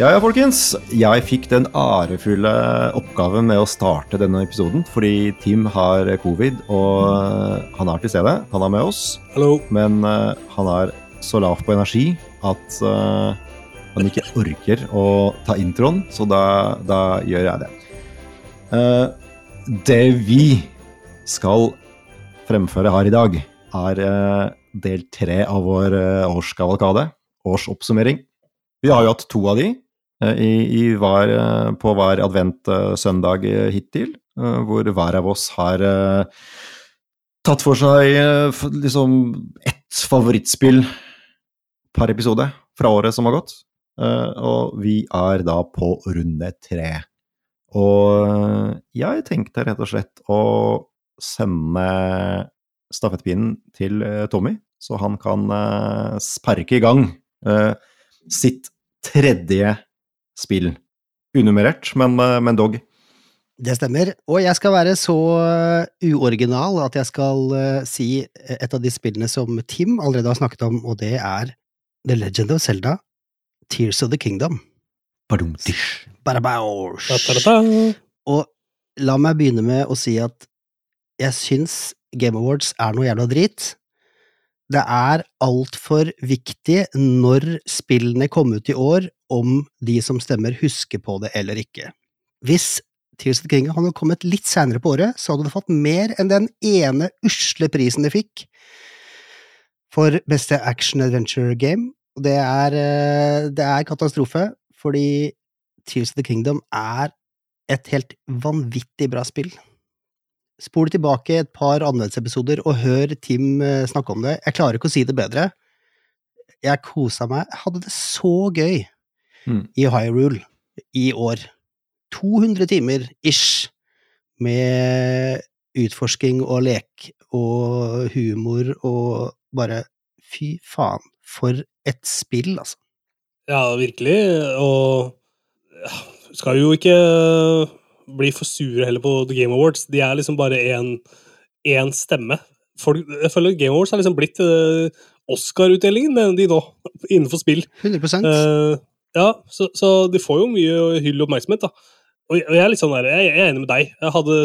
Ja, ja, folkens. Jeg fikk den ærefulle oppgaven med å starte denne episoden fordi Tim har covid, og han er til stede. Han er med oss, Hallo. men uh, han er så lav på energi at uh, han ikke orker å ta introen, så da, da gjør jeg det. Uh, det vi skal fremføre her i dag, er eh, del tre av vår årskavalkade, årsoppsummering. Vi har jo hatt to av de eh, i, i hver, eh, på hver adventsøndag uh, hittil, eh, hvor hver av oss har eh, tatt for seg eh, liksom ett favorittspill per episode fra året som har gått. Eh, og vi er da på runde tre. Og eh, jeg tenkte rett og slett å sende stafettpinnen til eh, Tommy, så han kan eh, sparke i gang eh, sitt tredje spill. Unummerert, men, eh, men dog. Det stemmer. Og jeg skal være så uh, uoriginal at jeg skal uh, si et av de spillene som Tim allerede har snakket om, og det er The Legend of Zelda, Tears of the Kingdom. Badum-tish. Og la meg begynne med å si at jeg syns Game Awards er noe jævla drit. Det er altfor viktig når spillene kom ut i år, om de som stemmer husker på det eller ikke. Hvis Tears of Kingdom hadde kommet litt seinere på året, så hadde det fått mer enn den ene usle prisen det fikk for beste action adventure game. Det er, eh, det er katastrofe, fordi Tears of the Kingdom er et helt vanvittig bra spill. Spol tilbake et par annerledesepisoder og hør Tim eh, snakke om det. Jeg klarer ikke å si det bedre. Jeg kosa meg. Jeg hadde det så gøy Mm. i Hyrule i år. 200 timer ish med utforsking og lek og humor og bare Fy faen, for et spill, altså. Ja, virkelig. Og ja, skal jo ikke bli for sure heller på The Game Awards. De er liksom bare én stemme. Folk, jeg føler Game Awards har liksom blitt uh, Oscar-utdelingen, de nå, innenfor spill. 100 uh, ja, så, så de får jo mye hyll og oppmerksomhet, da. Og jeg, og jeg er litt sånn der, jeg, jeg er enig med deg. Jeg hadde,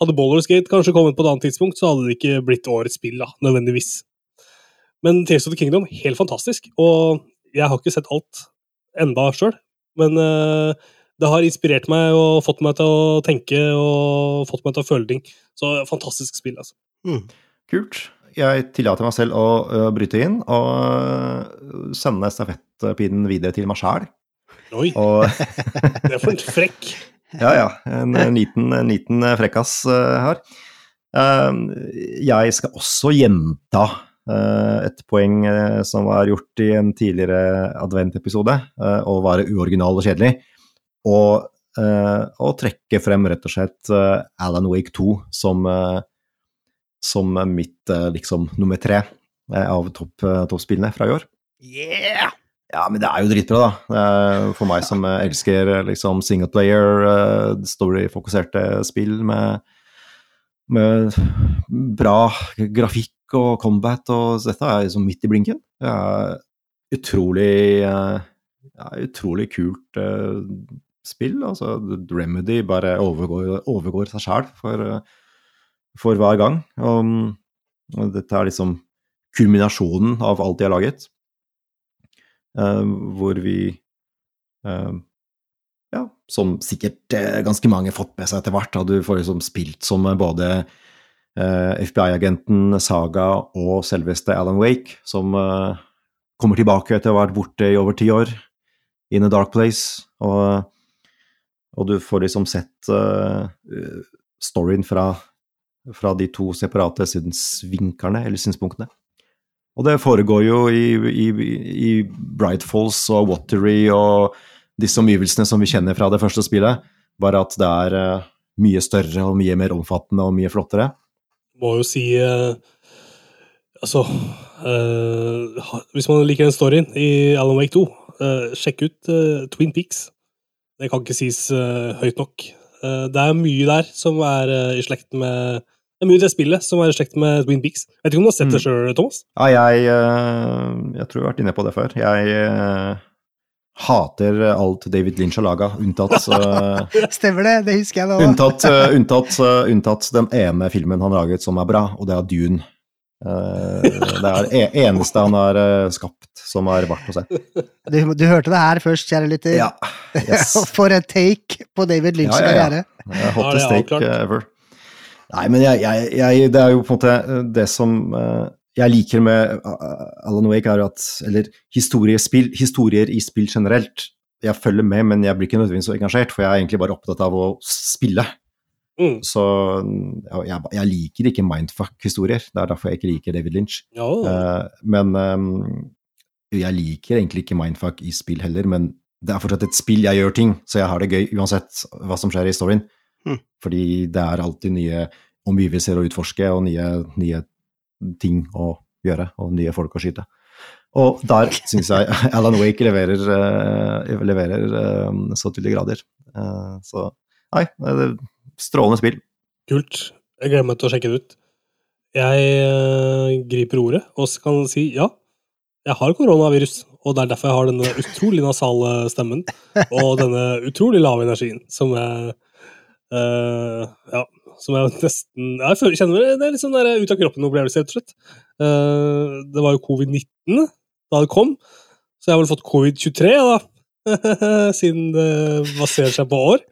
hadde Ballerskate kanskje kommet på et annet tidspunkt, så hadde det ikke blitt årets spill, da, nødvendigvis. Men Tales of the Kingdom, helt fantastisk. Og jeg har ikke sett alt enda sjøl, men eh, det har inspirert meg og fått meg til å tenke og fått meg til å føle ting. Så fantastisk spill, altså. Mm. Kult. Jeg tillater meg selv å ø, bryte inn og sende stafettpinnen videre til meg sjæl. Oi, Og det er for en frekk. Ja, ja. En, en liten, en liten frekkas uh, her. Uh, jeg skal også gjenta Uh, et poeng uh, som var gjort i en tidligere adventepisode, uh, å være uoriginal og kjedelig. Og, eh, og trekke frem rett og slett eh, Alan Wake 2 som, eh, som mitt eh, liksom nummer tre eh, av topp, eh, toppspillene fra i år. Yeah! Ja, men det er jo dritbra, da. For meg som eh, elsker eh, liksom singleplayer, storyfokuserte spill med, med bra grafikk og combat, og så dette er liksom midt i blinken. Det er utrolig eh, ja, utrolig kult eh, spill. Altså, Remedy bare overgår, overgår seg sjæl for, for hver gang. Og, og dette er liksom kulminasjonen av alt de har laget. Uh, hvor vi uh, ja, som sikkert uh, ganske mange har fått med seg etter hvert. Da. Du får liksom spilt som både FBI-agenten Saga og selveste Alan Wake, som kommer tilbake etter å ha vært borte i over ti år, in a dark place. Og, og du får liksom sett uh, storyen fra, fra de to separate synsvinklene, eller synspunktene. Og det foregår jo i, i, i Bright Falls og Watery og disse omgivelsene som vi kjenner fra det første spillet, bare at det er uh, mye større og mye mer omfattende og mye flottere. må jo si uh, Altså Hvis man liker den storyen i Alan Wake 2, eh, sjekk ut Twin Peaks. Det kan ikke sies eh, høyt nok. Eh, det er mye der som er eh, i slekt med Det er mye i det spillet som er i slekt med Twin Peaks. Vet ikke om du har sett det Mm. sjøl, Thomas? Ja, jeg, jeg tror jeg har vært inne på det før. Jeg, hater alt David Lynch har laga, unntatt Stemmer det, det husker jeg da. Unntatt, unntatt, unntatt, den ene filmen han laget som er bra, og det er Dune. Det er det eneste han har skapt som er verdt å se. Du, du, hørte det her først, kjære lytter. Ja, yes. For en take på David Lynch' ja, ja. Ja, hottest take ever. Nei, men jeg, jeg, jeg, det er jo på en måte det som jeg liker med Alan Wake, er at Eller historier i spill generelt. Jeg følger med, men jeg blir ikke nødvendigvis så engasjert, for jeg er egentlig bare opptatt av å spille. Mm. Så jeg, jeg, liker ikke mindfuck-historier. Det er derfor jeg ikke liker David Lynch. Oh. Uh, men um, jeg liker egentlig ikke mindfuck i spill heller, men det er fortsatt et spill. Jeg gjør ting, så jeg har det gøy uansett hva som skjer i storyen. Mm. Fordi det er alltid nye omgivelser å utforske, og nye, nye ting å gjøre, og nye folk å skyte. Og der syns jeg Alan Wake leverer, uh, leverer uh, så til de grader. Uh, så nei, det strålende spill. Kult. Jeg gleder meg til å sjekke det ut. Jeg griper ordet og kan si ja, jeg har koronavirus. Og det er derfor jeg har denne utrolig nasale stemmen og denne utrolig lave energien som jeg Ja, som jeg nesten Jeg kjenner det er litt sånn ut av kroppen-opplevelse, rett og slett. Uh, det var jo covid-19 da det kom, så jeg har vel fått covid-23, da. Siden det baserer seg på år.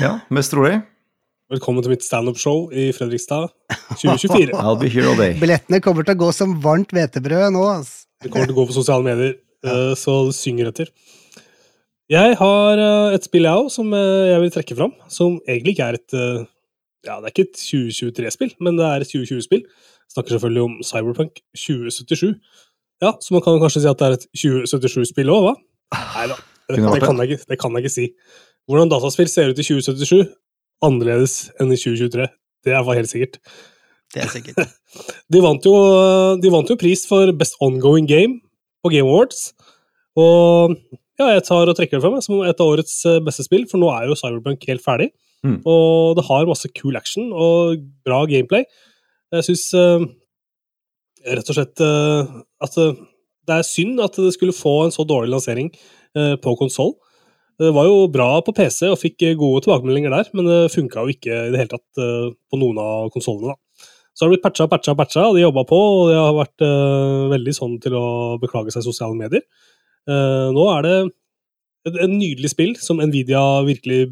Ja, mest trolig. Velkommen til mitt standup-show i Fredrikstad 2024. I'll be here all day. Billettene kommer til å gå som varmt hvetebrød nå, ass. Det kommer til å gå på sosiale medier, uh, så det synger etter. Jeg har uh, et spill, jeg òg, som jeg vil trekke fram. Som egentlig ikke er et ja, det er ikke et 2023-spill, men det er et 2020-spill. Snakker selvfølgelig om Cyberpunk 2077. Ja, så man kan kanskje si at det er et 2077-spill òg, hva? Nei da, det, det, kan jeg ikke, det kan jeg ikke si. Hvordan dataspill ser ut i 2077, annerledes enn i 2023. Det er helt sikkert. Det er sikkert. de, vant jo, de vant jo pris for Best Ongoing Game på Game Awards. Og ja, jeg tar og trekker det fra meg som et av årets beste spill, for nå er jo Cyberpunk helt ferdig. Mm. Og det har masse cool action og bra gameplay. Jeg syns uh, rett og slett uh, at uh, det er synd at det skulle få en så dårlig lansering på konsoll. Det var jo bra på PC og fikk gode tilbakemeldinger der, men det funka jo ikke i det hele tatt på noen av konsollene. Så har det blitt patcha, patcha, patcha, og de jobba på, og de har vært veldig sånn til å beklage seg i sosiale medier. nå er det et, et nydelig spill som Nvidia virkelig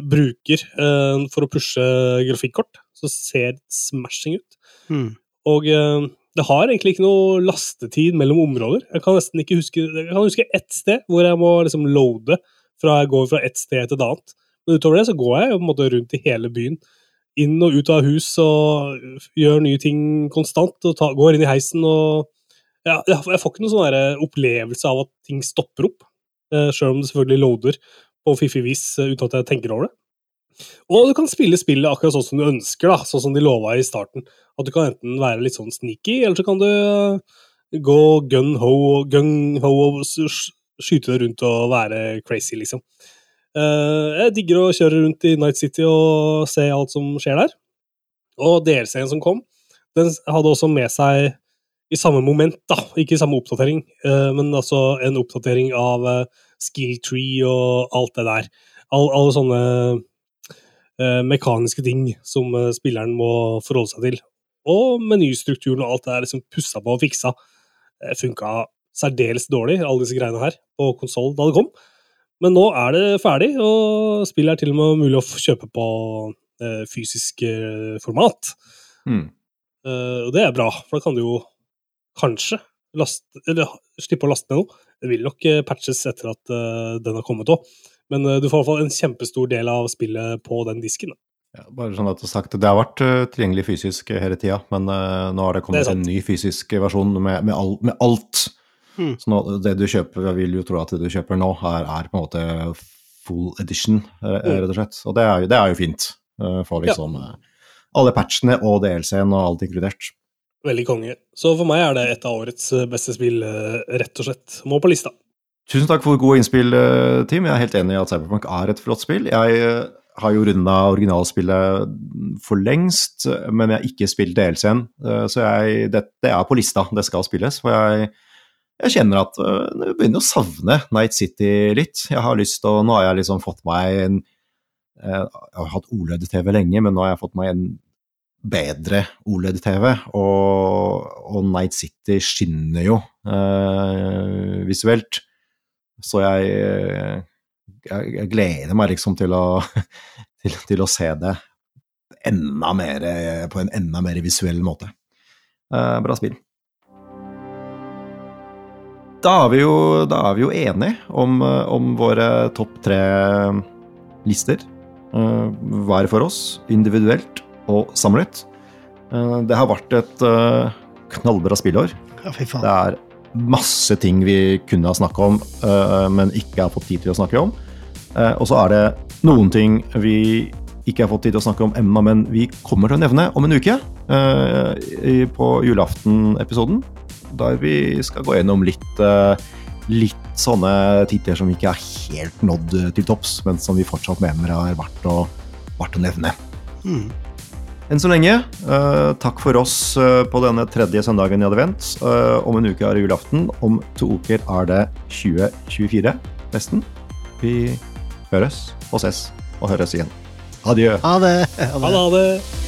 bruker uh, for å pushe grafikkort. Så ser det smashing ut. Mm. Og uh, det har egentlig ikke noe lastetid mellom områder. Jeg kan nesten ikke huske Jeg kan huske ett sted hvor jeg må liksom loade fra jeg går fra ett sted til et annet. Men utover det så går jeg på en måte rundt i hele byen. Inn og ut av hus og gjør nye ting konstant. og ta, Går inn i heisen og ja, Jeg får ikke noen sånn opplevelse av at ting stopper opp. Uh, Sjøl om det selvfølgelig loader på fiffig vis eh, uten at jeg tenker over det. Og du kan spille spillet akkurat sånn som du ønsker, da, sånn som de lova i starten. At du kan enten være litt sånn sneaky, eller så kan du eh, gå gun-ho gun og skyte det rundt og være crazy, liksom. Eh, jeg digger å kjøre rundt i Night City og se alt som skjer der. Og DLC-en som kom, den hadde også med seg i samme moment, da, ikke i samme oppdatering, men altså en oppdatering av skill tree og alt det der. All, alle sånne mekaniske ting som spilleren må forholde seg til. Og menystrukturen og alt det er liksom pussa på og fiksa. Funka særdeles dårlig, alle disse greiene her, på konsoll da det kom. Men nå er det ferdig, og spillet er til og med mulig å kjøpe på uh, fysisk format. Mm. og det er bra, for da kan du jo kanskje laste, eller, slippe å laste ned noe. Det vil nok eh, patches etter at uh, den har kommet òg, men uh, du får i hvert fall en kjempestor del av spillet på den disken. Ja, bare sånn at Det sagt, det har vært tilgjengelig fysisk hele tida, men nå har det kommet det en ny fysisk versjon med, med, all, med alt. Hmm. Så nå, det du kjøper, jeg vil jo tro at det du kjøper nå, er, er på en måte full edition, hmm. rett og slett. Og det er jo, det er jo fint. For liksom ja. alle patchene og DLC-en og alt inkludert. Veldig konge. Så for meg er det et av årets eh, beste spill, eh, rett og slett. Må på lista. Tusen takk for gode innspill, eh, Team. Jeg er helt enig i at Cyberpunk er et flott spill. Jeg har jo runda originalspillet for lengst, men jeg har ikke spilt DLC-en. Så jeg, det, det, er på lista, det skal spilles. For jeg jeg kjenner at øh, jeg begynner å savne Night City litt. Jeg har lyst til Nå har jeg liksom fått meg en eh, Jeg har hatt OLED-TV lenge, men nå har jeg fått meg en bedre OLED-TV, og, og, Night City skinner jo eh, visuelt. Så jeg, jeg, jeg, gleder meg liksom til å, til, til å se det enda mer, på en enda mer visuell måte. Eh, bra spill. Da er vi jo, er vi jo enige om, om våre topp tre lister. Uh, hver for oss, individuelt og samlet. Uh, det har vært et knallbra spillår. Ja, fy faen. Det er masse ting vi kunne ha snakka om, men ikke har fått tid til å snakke om. og så er det noen ting vi ikke har fått tid til å snakke om ennå, men vi kommer til å nevne om en uke. på julaften-episoden der vi skal gå gjennom litt, eh, litt sånne titler som ikke er helt nådd til topps, men som vi fortsatt mener er verdt å, verdt å nevne. Mm. Enn så lenge, uh, takk for oss på denne tredje søndagen i advent. Om en uke er det julaften. Om to uker er det 2024, nesten. Vi høres og ses og høres igjen. Adjø. Ha det. Ha det. Ha det.